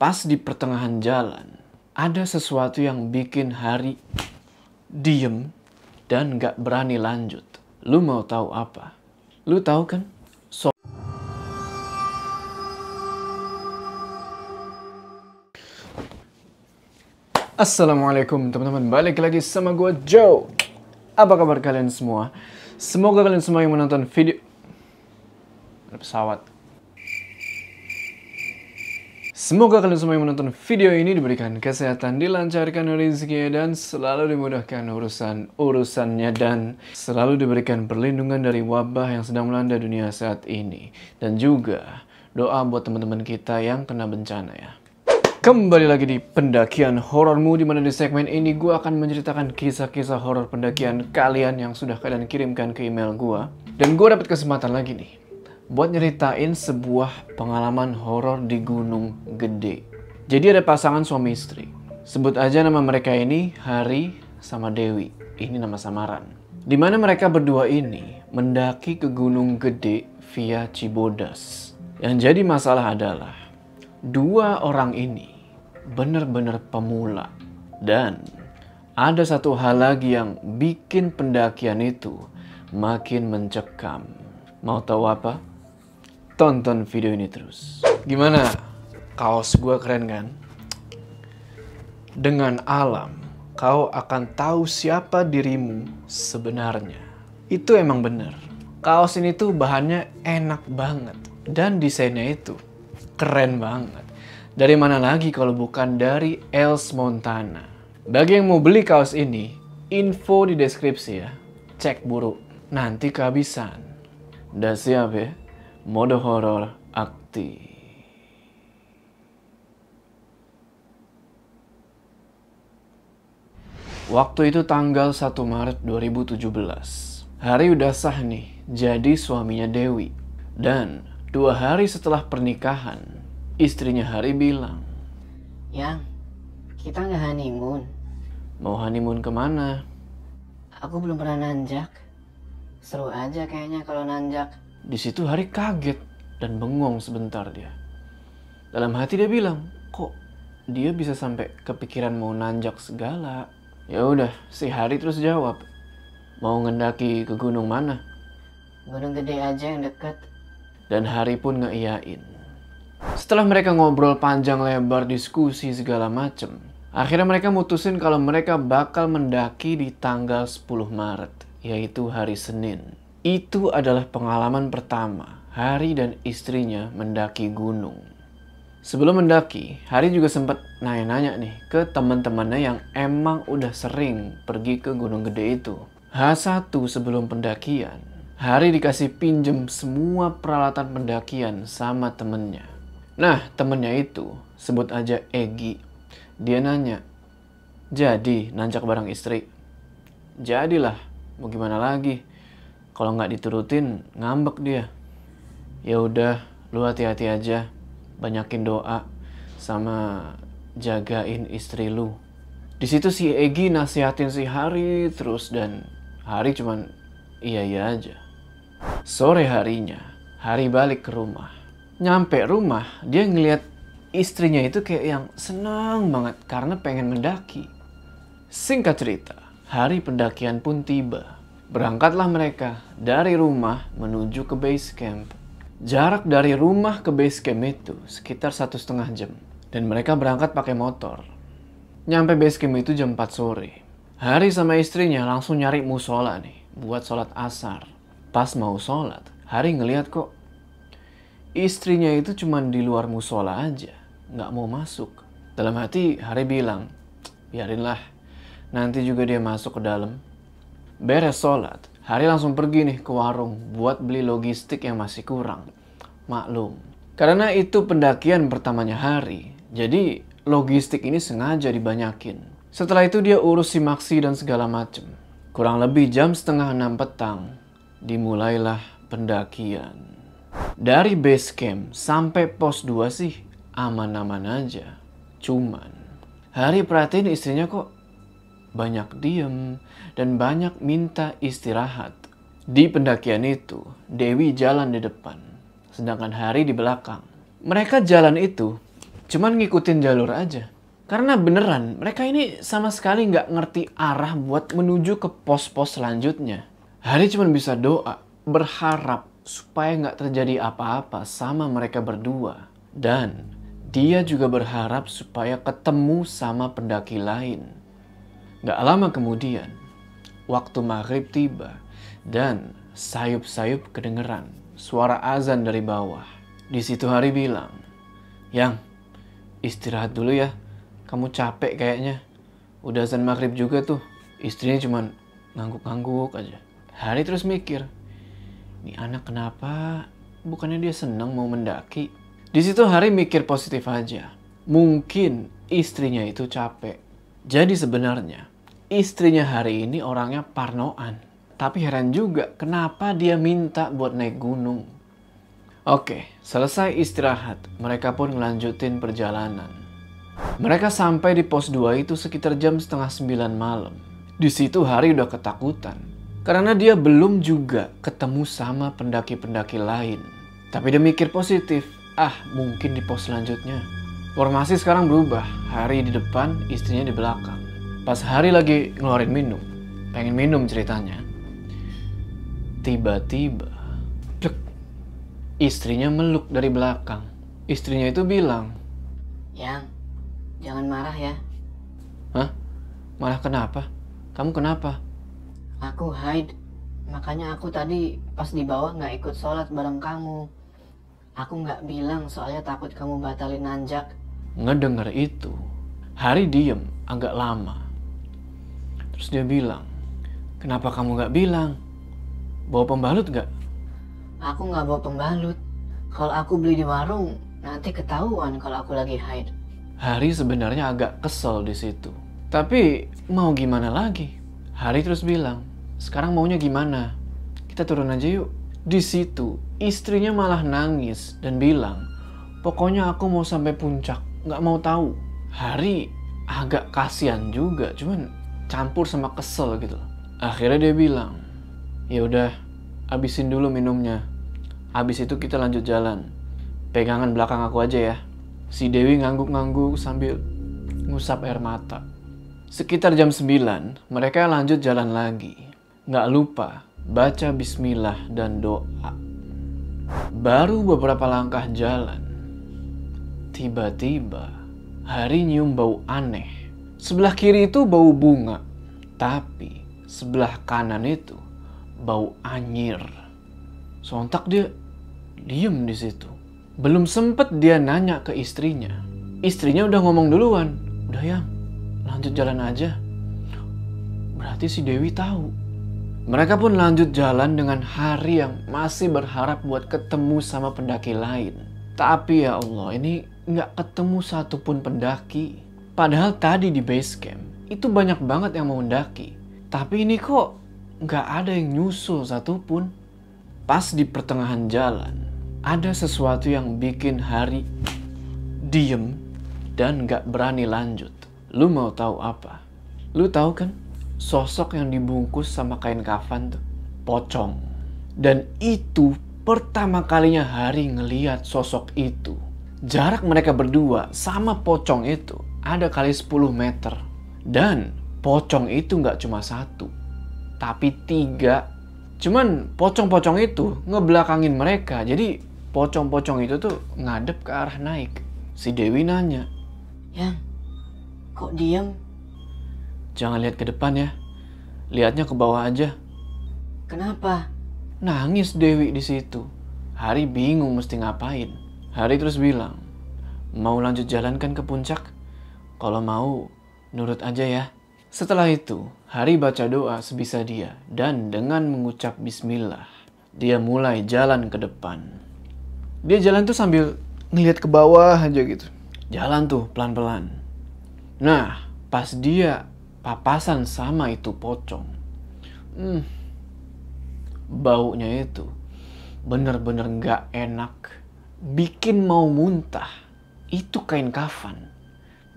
Pas di pertengahan jalan, ada sesuatu yang bikin Hari diem dan gak berani lanjut. Lu mau tahu apa? Lu tahu kan? So Assalamualaikum teman-teman, balik lagi sama gue Joe. Apa kabar kalian semua? Semoga kalian semua yang menonton video... Ada pesawat. Semoga kalian semua yang menonton video ini diberikan kesehatan, dilancarkan rezeki dan selalu dimudahkan urusan-urusannya dan selalu diberikan perlindungan dari wabah yang sedang melanda dunia saat ini. Dan juga doa buat teman-teman kita yang kena bencana ya. Kembali lagi di pendakian horormu di mana di segmen ini gue akan menceritakan kisah-kisah horor pendakian kalian yang sudah kalian kirimkan ke email gue. Dan gue dapat kesempatan lagi nih buat nyeritain sebuah pengalaman horor di Gunung Gede. Jadi ada pasangan suami istri. Sebut aja nama mereka ini Hari sama Dewi. Ini nama samaran. Di mana mereka berdua ini mendaki ke Gunung Gede via Cibodas. Yang jadi masalah adalah dua orang ini benar-benar pemula. Dan ada satu hal lagi yang bikin pendakian itu makin mencekam. Mau tahu apa? Tonton video ini terus. Gimana? Kaos gue keren kan? Dengan alam, kau akan tahu siapa dirimu sebenarnya. Itu emang bener. Kaos ini tuh bahannya enak banget. Dan desainnya itu keren banget. Dari mana lagi kalau bukan dari Els Montana. Bagi yang mau beli kaos ini, info di deskripsi ya. Cek buru, nanti kehabisan. Udah siap ya? Mode horor aktif. Waktu itu tanggal 1 Maret 2017. Hari udah sah nih, jadi suaminya Dewi. Dan dua hari setelah pernikahan, istrinya Hari bilang, Yang, kita nggak honeymoon. mau honeymoon ke mana? Aku belum pernah nanjak. Seru aja kayaknya kalau nanjak. Di situ Hari kaget dan bengong sebentar dia. Dalam hati dia bilang, kok dia bisa sampai kepikiran mau nanjak segala? Ya udah, si Hari terus jawab, mau ngendaki ke gunung mana? Gunung gede aja yang deket. Dan Hari pun ngeiyain. Setelah mereka ngobrol panjang lebar diskusi segala macem, akhirnya mereka mutusin kalau mereka bakal mendaki di tanggal 10 Maret, yaitu hari Senin. Itu adalah pengalaman pertama Hari dan istrinya mendaki gunung. Sebelum mendaki, Hari juga sempat nanya-nanya nih ke teman-temannya yang emang udah sering pergi ke Gunung Gede itu. H1 sebelum pendakian, Hari dikasih pinjem semua peralatan pendakian sama temennya. Nah, temennya itu sebut aja Egi. Dia nanya, jadi nanjak bareng istri? Jadilah, mau gimana lagi? Kalau nggak diturutin, ngambek dia. Ya udah, lu hati-hati aja. Banyakin doa sama jagain istri lu. Di situ si Egi nasihatin si Hari terus dan Hari cuman iya iya aja. Sore harinya, Hari balik ke rumah. Nyampe rumah, dia ngeliat istrinya itu kayak yang senang banget karena pengen mendaki. Singkat cerita, hari pendakian pun tiba. Berangkatlah mereka dari rumah menuju ke base camp. Jarak dari rumah ke base camp itu sekitar satu setengah jam. Dan mereka berangkat pakai motor. Nyampe base camp itu jam 4 sore. Hari sama istrinya langsung nyari musola nih buat sholat asar. Pas mau sholat, Hari ngeliat kok istrinya itu cuma di luar musola aja, nggak mau masuk. Dalam hati Hari bilang, biarinlah, nanti juga dia masuk ke dalam. Beres sholat, Hari langsung pergi nih ke warung buat beli logistik yang masih kurang. Maklum, karena itu pendakian pertamanya Hari, jadi logistik ini sengaja dibanyakin. Setelah itu dia urus si maksi dan segala macem. Kurang lebih jam setengah enam petang, dimulailah pendakian. Dari base camp sampai pos 2 sih aman-aman aja. Cuman, Hari perhatiin istrinya kok banyak diem dan banyak minta istirahat. Di pendakian itu, Dewi jalan di depan, sedangkan Hari di belakang. Mereka jalan itu cuman ngikutin jalur aja. Karena beneran, mereka ini sama sekali nggak ngerti arah buat menuju ke pos-pos selanjutnya. Hari cuma bisa doa, berharap supaya nggak terjadi apa-apa sama mereka berdua. Dan dia juga berharap supaya ketemu sama pendaki lain. Gak lama kemudian, waktu maghrib tiba dan sayup-sayup kedengeran suara azan dari bawah. Di situ Hari bilang, Yang, istirahat dulu ya, kamu capek kayaknya. Udah azan maghrib juga tuh, istrinya cuman ngangguk-ngangguk aja. Hari terus mikir, ini anak kenapa? Bukannya dia senang mau mendaki? Di situ Hari mikir positif aja. Mungkin istrinya itu capek. Jadi sebenarnya istrinya Hari ini orangnya parnoan. Tapi heran juga kenapa dia minta buat naik gunung. Oke, selesai istirahat, mereka pun melanjutin perjalanan. Mereka sampai di pos 2 itu sekitar jam setengah sembilan malam. Di situ Hari udah ketakutan. Karena dia belum juga ketemu sama pendaki-pendaki lain. Tapi dia mikir positif, ah mungkin di pos selanjutnya. Formasi sekarang berubah, Hari di depan, istrinya di belakang. Pas Hari lagi ngeluarin minum, pengen minum ceritanya. Tiba-tiba, istrinya meluk dari belakang. Istrinya itu bilang, Yang, jangan marah ya. Hah? Malah kenapa? Kamu kenapa? Aku hide. Makanya aku tadi pas di bawah nggak ikut sholat bareng kamu. Aku nggak bilang soalnya takut kamu batalin nanjak. Ngedenger itu, Hari diem agak lama. Terus dia bilang, kenapa kamu gak bilang? Bawa pembalut gak? Aku nggak bawa pembalut. Kalau aku beli di warung, nanti ketahuan kalau aku lagi hide. Hari sebenarnya agak kesel di situ. Tapi mau gimana lagi? Hari terus bilang, sekarang maunya gimana? Kita turun aja yuk. Di situ, istrinya malah nangis dan bilang, pokoknya aku mau sampai puncak, nggak mau tahu. Hari agak kasihan juga, cuman campur sama kesel gitu. Akhirnya dia bilang, ya udah, habisin dulu minumnya. Habis itu kita lanjut jalan. Pegangan belakang aku aja ya. Si Dewi ngangguk-ngangguk sambil ngusap air mata. Sekitar jam 9, mereka lanjut jalan lagi. Nggak lupa baca bismillah dan doa. Baru beberapa langkah jalan, tiba-tiba Hari nyium bau aneh. Sebelah kiri itu bau bunga, tapi sebelah kanan itu bau anyir. Sontak dia diem di situ. Belum sempet dia nanya ke istrinya. Istrinya udah ngomong duluan. Udah yang, lanjut jalan aja. Berarti si Dewi tahu. Mereka pun lanjut jalan dengan hari yang masih berharap buat ketemu sama pendaki lain. Tapi ya Allah, ini nggak ketemu satupun pendaki. Padahal tadi di base camp, itu banyak banget yang mau mendaki. Tapi ini kok nggak ada yang nyusul satupun. Pas di pertengahan jalan, ada sesuatu yang bikin Hari diem dan nggak berani lanjut. Lu mau tahu apa? Lu tahu kan sosok yang dibungkus sama kain kafan tuh? Pocong. Dan itu pertama kalinya Hari ngeliat sosok itu. Jarak mereka berdua sama pocong itu ada kali 10 meter. Dan pocong itu nggak cuma satu, tapi tiga. Cuman pocong-pocong itu ngebelakangin mereka. Jadi pocong-pocong itu tuh ngadep ke arah naik. Si Dewi nanya, Yang, kok diem? jangan lihat ke depan ya. Lihatnya ke bawah aja. Kenapa? Nangis Dewi di situ. Hari bingung mesti ngapain. Hari terus bilang, mau lanjut jalan kan ke puncak? Kalau mau, nurut aja ya. Setelah itu, Hari baca doa sebisa dia dan dengan mengucap bismillah, dia mulai jalan ke depan. Dia jalan tuh sambil ngeliat ke bawah aja gitu. Jalan tuh pelan-pelan. Nah, pas dia papasan sama itu pocong. Hmm, baunya itu bener-bener nggak enak. Bikin mau muntah. Itu kain kafan.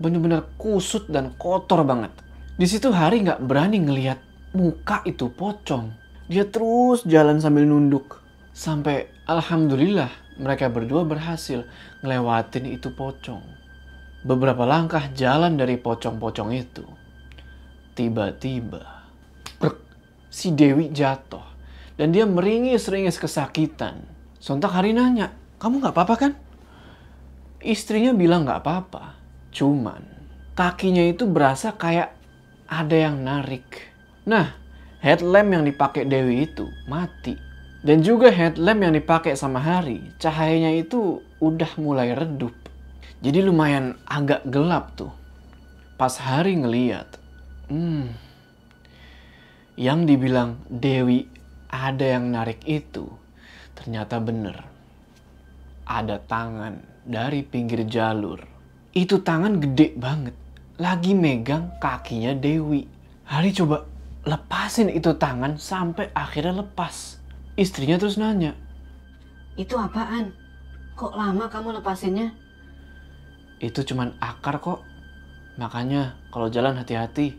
Bener-bener kusut dan kotor banget. Di situ Hari nggak berani ngelihat muka itu pocong. Dia terus jalan sambil nunduk. Sampai alhamdulillah mereka berdua berhasil ngelewatin itu pocong. beberapa langkah jalan dari pocong-pocong itu, tiba-tiba si Dewi jatuh dan dia meringis-ringis kesakitan. Sontak Hari nanya, kamu gak apa-apa kan? Istrinya bilang gak apa-apa, cuman kakinya itu berasa kayak ada yang narik. Nah, headlamp yang dipakai Dewi itu mati. Dan juga headlamp yang dipakai sama Hari, cahayanya itu udah mulai redup. Jadi lumayan agak gelap tuh. Pas Hari ngeliat, hmm, yang dibilang Dewi ada yang narik itu ternyata bener. Ada tangan dari pinggir jalur. Itu tangan gede banget. Lagi megang kakinya Dewi. Hari coba lepasin itu tangan sampai akhirnya lepas. Istrinya terus nanya. Itu apaan? Kok lama kamu lepasinnya? Itu cuman akar kok. Makanya kalau jalan hati-hati.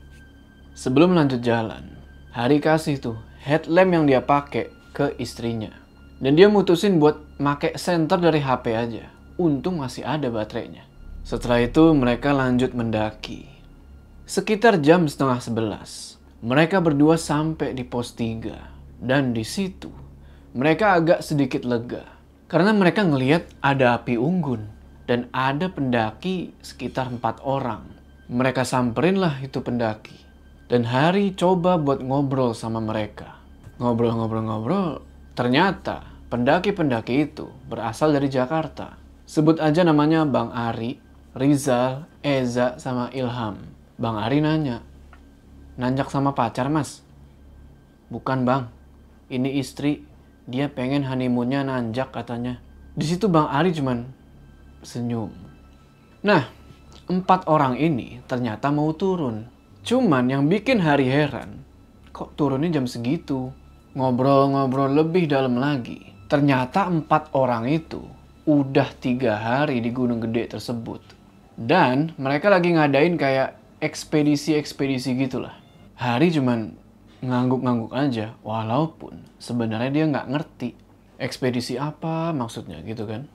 Sebelum lanjut jalan, Hari kasih tuh headlamp yang dia pakai ke istrinya. Dan dia mutusin buat make center dari HP aja. Untung masih ada baterainya. Setelah itu mereka lanjut mendaki. Sekitar jam setengah sebelas, mereka berdua sampai di pos 3. Dan di situ mereka agak sedikit lega. Karena mereka ngelihat ada api unggun dan ada pendaki sekitar empat orang. Mereka samperin lah itu pendaki. Dan Hari coba buat ngobrol sama mereka. Ngobrol-ngobrol-ngobrol, ternyata pendaki-pendaki itu berasal dari Jakarta. Sebut aja namanya Bang Ari, Rizal, Eza, sama Ilham. Bang Ari nanya, nanjak sama pacar mas? Bukan bang, ini istri, dia pengen honeymoonnya nanjak katanya. Di situ Bang Ari cuman senyum. Nah, empat orang ini ternyata mau turun. Cuman yang bikin Hari heran, kok turunnya jam segitu? Ngobrol-ngobrol lebih dalam lagi. Ternyata empat orang itu udah tiga hari di Gunung Gede tersebut. Dan mereka lagi ngadain kayak ekspedisi-ekspedisi gitulah. Hari cuman ngangguk-ngangguk aja, walaupun sebenarnya dia nggak ngerti ekspedisi apa maksudnya gitu kan.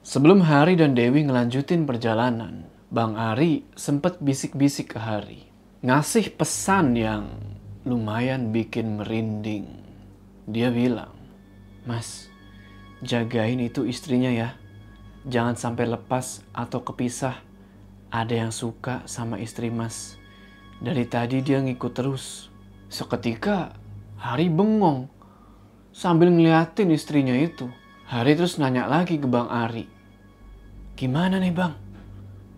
Sebelum Hari dan Dewi ngelanjutin perjalanan, Bang Ari sempet bisik-bisik ke Hari. Ngasih pesan yang lumayan bikin merinding. Dia bilang, Mas, jagain itu istrinya ya. Jangan sampai lepas atau kepisah. Ada yang suka sama istri mas. Dari tadi dia ngikut terus. Seketika Hari bengong sambil ngeliatin istrinya itu. Hari terus nanya lagi ke Bang Ari. Gimana nih bang?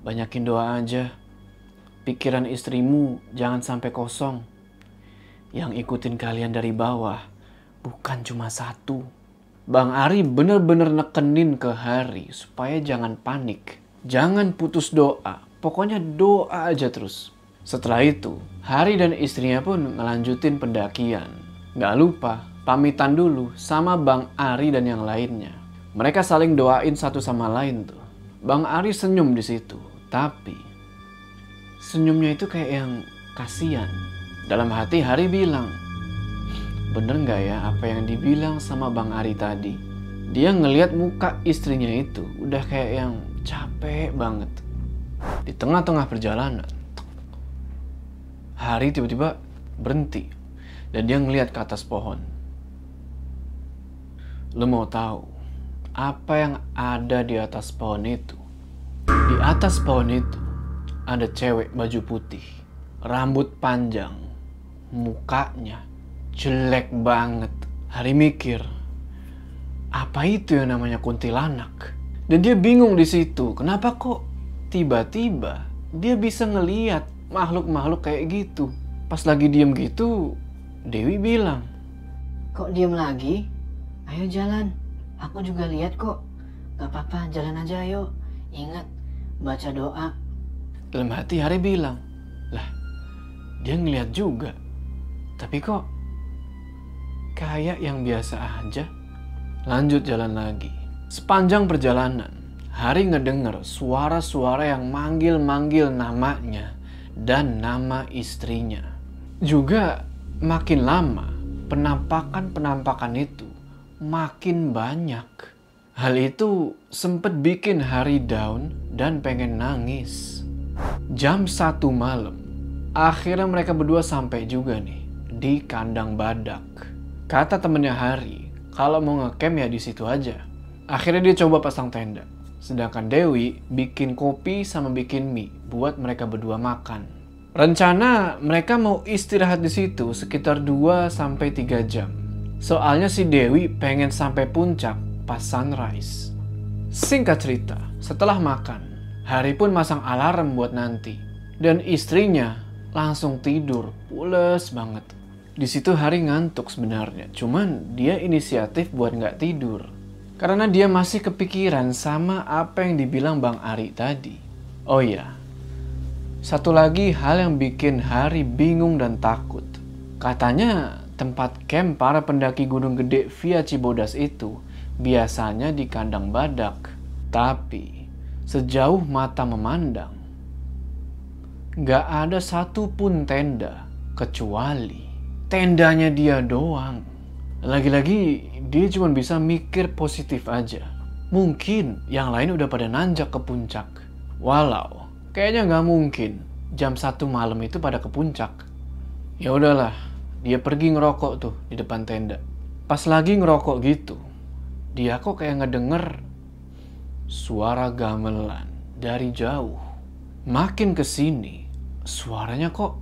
Banyakin doa aja. Pikiran istrimu jangan sampai kosong. Yang ikutin kalian dari bawah bukan cuma satu. Bang Ari bener-bener nekenin ke Hari supaya jangan panik. Jangan putus doa. Pokoknya doa aja terus. Setelah itu, Hari dan istrinya pun ngelanjutin pendakian. Gak lupa, pamitan dulu sama Bang Ari dan yang lainnya. Mereka saling doain satu sama lain tuh. Bang Ari senyum di situ, tapi senyumnya itu kayak yang kasihan. Dalam hati Hari bilang, bener nggak ya apa yang dibilang sama Bang Ari tadi? Dia ngelihat muka istrinya itu udah kayak yang capek banget. Di tengah-tengah perjalanan, Hari tiba-tiba berhenti dan dia ngelihat ke atas pohon. Lo mau tahu apa yang ada di atas pohon itu? Di atas pohon itu ada cewek baju putih, rambut panjang, mukanya jelek banget. Hari mikir, apa itu yang namanya kuntilanak? Dan dia bingung di situ, kenapa kok tiba-tiba dia bisa ngeliat makhluk-makhluk kayak gitu. Pas lagi diem gitu, Dewi bilang, Kok diem lagi? Ayo jalan. Aku juga lihat kok. Gak apa-apa, jalan aja ayo. Ingat, baca doa. dalam hati Hari bilang, lah dia ngeliat juga. Tapi kok kayak yang biasa aja. Lanjut jalan lagi. Sepanjang perjalanan, Hari ngedenger suara-suara yang manggil-manggil namanya dan nama istrinya. Juga makin lama, penampakan-penampakan itu makin banyak. Hal itu sempat bikin Hari down dan pengen nangis. Jam satu malam, akhirnya mereka berdua sampai juga nih di kandang badak. Kata temennya Hari, kalau mau ngecamp ya di situ aja. Akhirnya dia coba pasang tenda. Sedangkan Dewi bikin kopi sama bikin mie buat mereka berdua makan. Rencana mereka mau istirahat di situ sekitar 2 sampai 3 jam. Soalnya si Dewi pengen sampai puncak pas sunrise. Singkat cerita, setelah makan, Hari pun masang alarm buat nanti. Dan istrinya langsung tidur, pules banget. Di situ Hari ngantuk sebenarnya, cuman dia inisiatif buat nggak tidur. Karena dia masih kepikiran sama apa yang dibilang Bang Ari tadi. Oh iya, satu lagi hal yang bikin Hari bingung dan takut. Katanya tempat camp para pendaki Gunung Gede via Cibodas itu biasanya di kandang badak. Tapi sejauh mata memandang, gak ada satupun tenda kecuali tendanya dia doang. Lagi-lagi dia cuma bisa mikir positif aja. Mungkin yang lain udah pada nanjak ke puncak. Walau kayaknya nggak mungkin jam satu malam itu pada ke puncak. Ya udahlah, dia pergi ngerokok tuh di depan tenda. Pas lagi ngerokok gitu, dia kok kayak ngedenger suara gamelan dari jauh. Makin ke sini, suaranya kok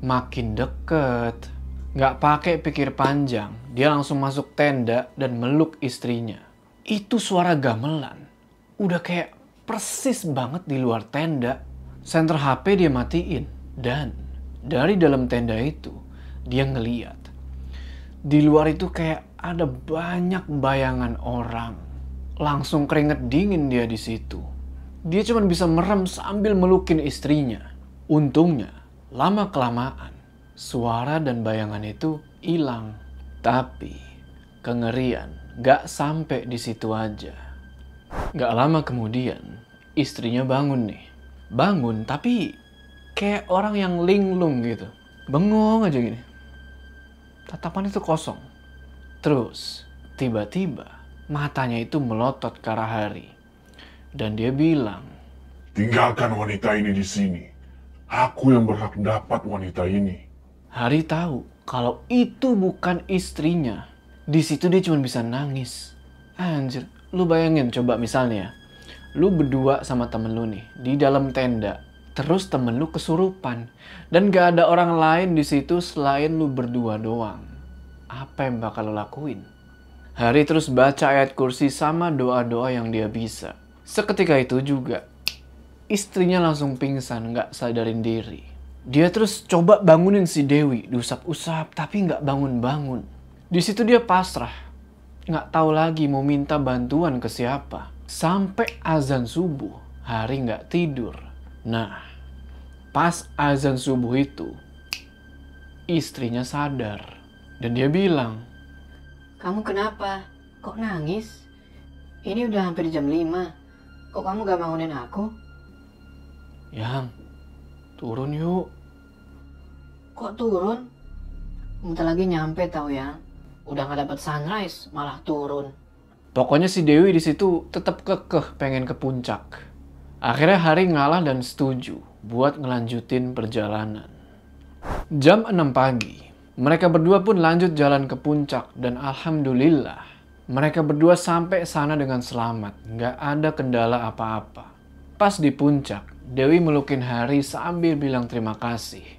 makin deket. Gak pakai pikir panjang, dia langsung masuk tenda dan meluk istrinya. Itu suara gamelan. Udah kayak persis banget di luar tenda. Senter HP dia matiin. Dan dari dalam tenda itu, dia ngeliat. Di luar itu kayak ada banyak bayangan orang Langsung keringet dingin dia di situ. Dia cuma bisa merem sambil melukin istrinya. Untungnya, lama-kelamaan, suara dan bayangan itu hilang. Tapi, kengerian gak sampai di situ aja. Gak lama kemudian, istrinya bangun nih. Bangun tapi kayak orang yang linglung gitu. Bengong aja gini. Tatapan itu kosong. Terus, tiba-tiba matanya itu melotot ke arah Hari. Dan dia bilang, Tinggalkan wanita ini di sini. Aku yang berhak dapat wanita ini. Hari tahu kalau itu bukan istrinya. Di situ dia cuma bisa nangis. Anjir, lu bayangin coba misalnya. Lu berdua sama temen lu nih di dalam tenda. Terus temen lu kesurupan. Dan gak ada orang lain di situ selain lu berdua doang. Apa yang bakal lu lakuin? Hari terus baca ayat kursi sama doa-doa yang dia bisa. Seketika itu juga, istrinya langsung pingsan, nggak sadarin diri. Dia terus coba bangunin si Dewi, diusap-usap, tapi nggak bangun-bangun. Di situ dia pasrah, nggak tahu lagi mau minta bantuan ke siapa. Sampai azan subuh, hari nggak tidur. Nah, pas azan subuh itu, istrinya sadar. Dan dia bilang, kamu kenapa? Kok nangis? Ini udah hampir jam 5. Kok kamu gak bangunin aku? Yang, turun yuk. Kok turun? Bentar lagi nyampe tau ya. Udah gak dapet sunrise, malah turun. Pokoknya si Dewi di situ tetap kekeh pengen ke puncak. Akhirnya Hari ngalah dan setuju buat ngelanjutin perjalanan. Jam 6 pagi, mereka berdua pun lanjut jalan ke puncak dan alhamdulillah mereka berdua sampai sana dengan selamat. Nggak ada kendala apa-apa. Pas di puncak, Dewi melukin Hari sambil bilang terima kasih.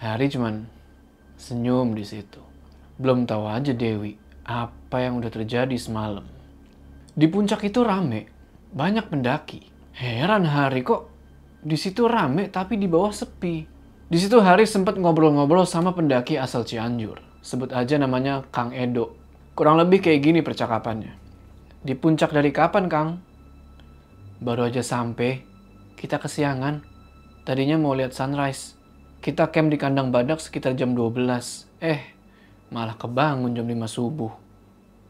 Hari cuman senyum di situ. Belum tahu aja Dewi apa yang udah terjadi semalam. Di puncak itu rame, banyak pendaki. Heran Hari kok di situ rame tapi di bawah sepi. Di situ Hari sempat ngobrol-ngobrol sama pendaki asal Cianjur. Sebut aja namanya Kang Edo. Kurang lebih kayak gini percakapannya. Di puncak dari kapan, Kang? Baru aja sampai. Kita kesiangan. Tadinya mau lihat sunrise. Kita camp di kandang badak sekitar jam 12. Eh, malah kebangun jam 5 subuh.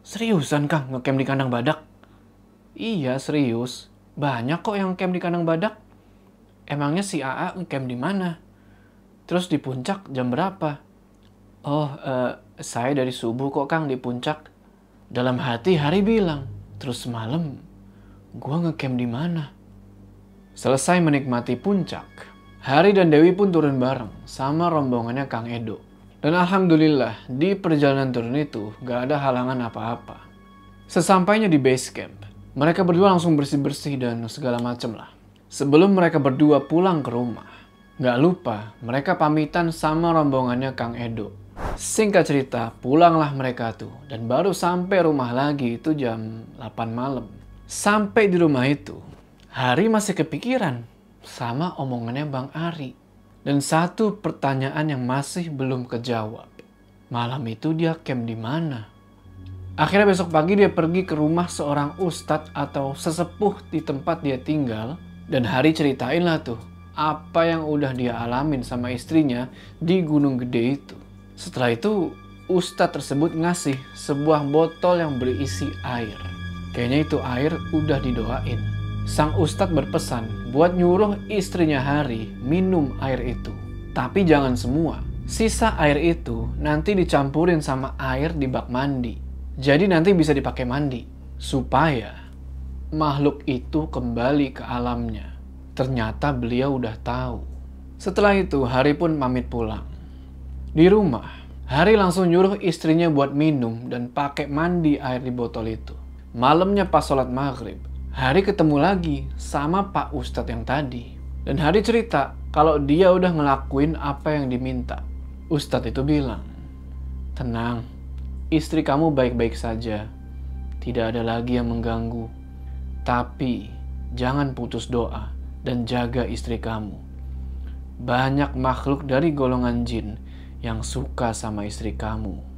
Seriusan, Kang, ngecamp di kandang badak? Iya, serius. Banyak kok yang camp di kandang badak. Emangnya si AA ngecamp di mana? Terus di puncak jam berapa? Oh, uh, saya dari subuh kok Kang di puncak. Dalam hati Hari bilang, Terus malam, gua ngecamp di mana? Selesai menikmati puncak, Hari dan Dewi pun turun bareng sama rombongannya Kang Edo. Dan alhamdulillah di perjalanan turun itu gak ada halangan apa-apa. Sesampainya di base camp, mereka berdua langsung bersih-bersih dan segala macem lah. Sebelum mereka berdua pulang ke rumah, gak lupa mereka pamitan sama rombongannya Kang Edo. Singkat cerita, pulanglah mereka tuh dan baru sampai rumah lagi itu jam 8 malam. Sampai di rumah itu, Hari masih kepikiran sama omongannya Bang Ari. Dan satu pertanyaan yang masih belum kejawab. Malam itu dia camp di mana? Akhirnya besok pagi dia pergi ke rumah seorang ustadz atau sesepuh di tempat dia tinggal. Dan Hari ceritain lah tuh apa yang udah dia alamin sama istrinya di Gunung Gede itu. Setelah itu ustadz tersebut ngasih sebuah botol yang berisi air. Kayaknya itu air udah didoain. Sang ustadz berpesan buat nyuruh istrinya Hari minum air itu. Tapi jangan semua. Sisa air itu nanti dicampurin sama air di bak mandi. Jadi nanti bisa dipakai mandi. Supaya makhluk itu kembali ke alamnya. Ternyata beliau udah tahu. Setelah itu Hari pun pamit pulang. Di rumah, Hari langsung nyuruh istrinya buat minum dan pakai mandi air di botol itu. Malamnya pas sholat maghrib, Hari ketemu lagi sama Pak Ustadz yang tadi. Dan Hari cerita kalau dia udah ngelakuin apa yang diminta. Ustadz itu bilang, Tenang, istri kamu baik-baik saja. Tidak ada lagi yang mengganggu. Tapi jangan putus doa dan jaga istri kamu. Banyak makhluk dari golongan jin yang suka sama istri kamu.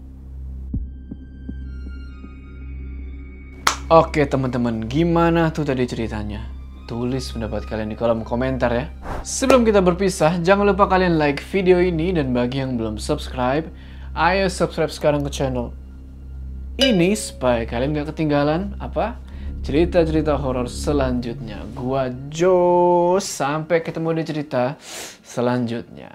Oke teman-teman, gimana tuh tadi ceritanya? Tulis pendapat kalian di kolom komentar ya. Sebelum kita berpisah, jangan lupa kalian like video ini dan bagi yang belum subscribe, ayo subscribe sekarang ke channel ini supaya kalian gak ketinggalan apa cerita-cerita horor selanjutnya. Gua Jo, sampai ketemu di cerita selanjutnya.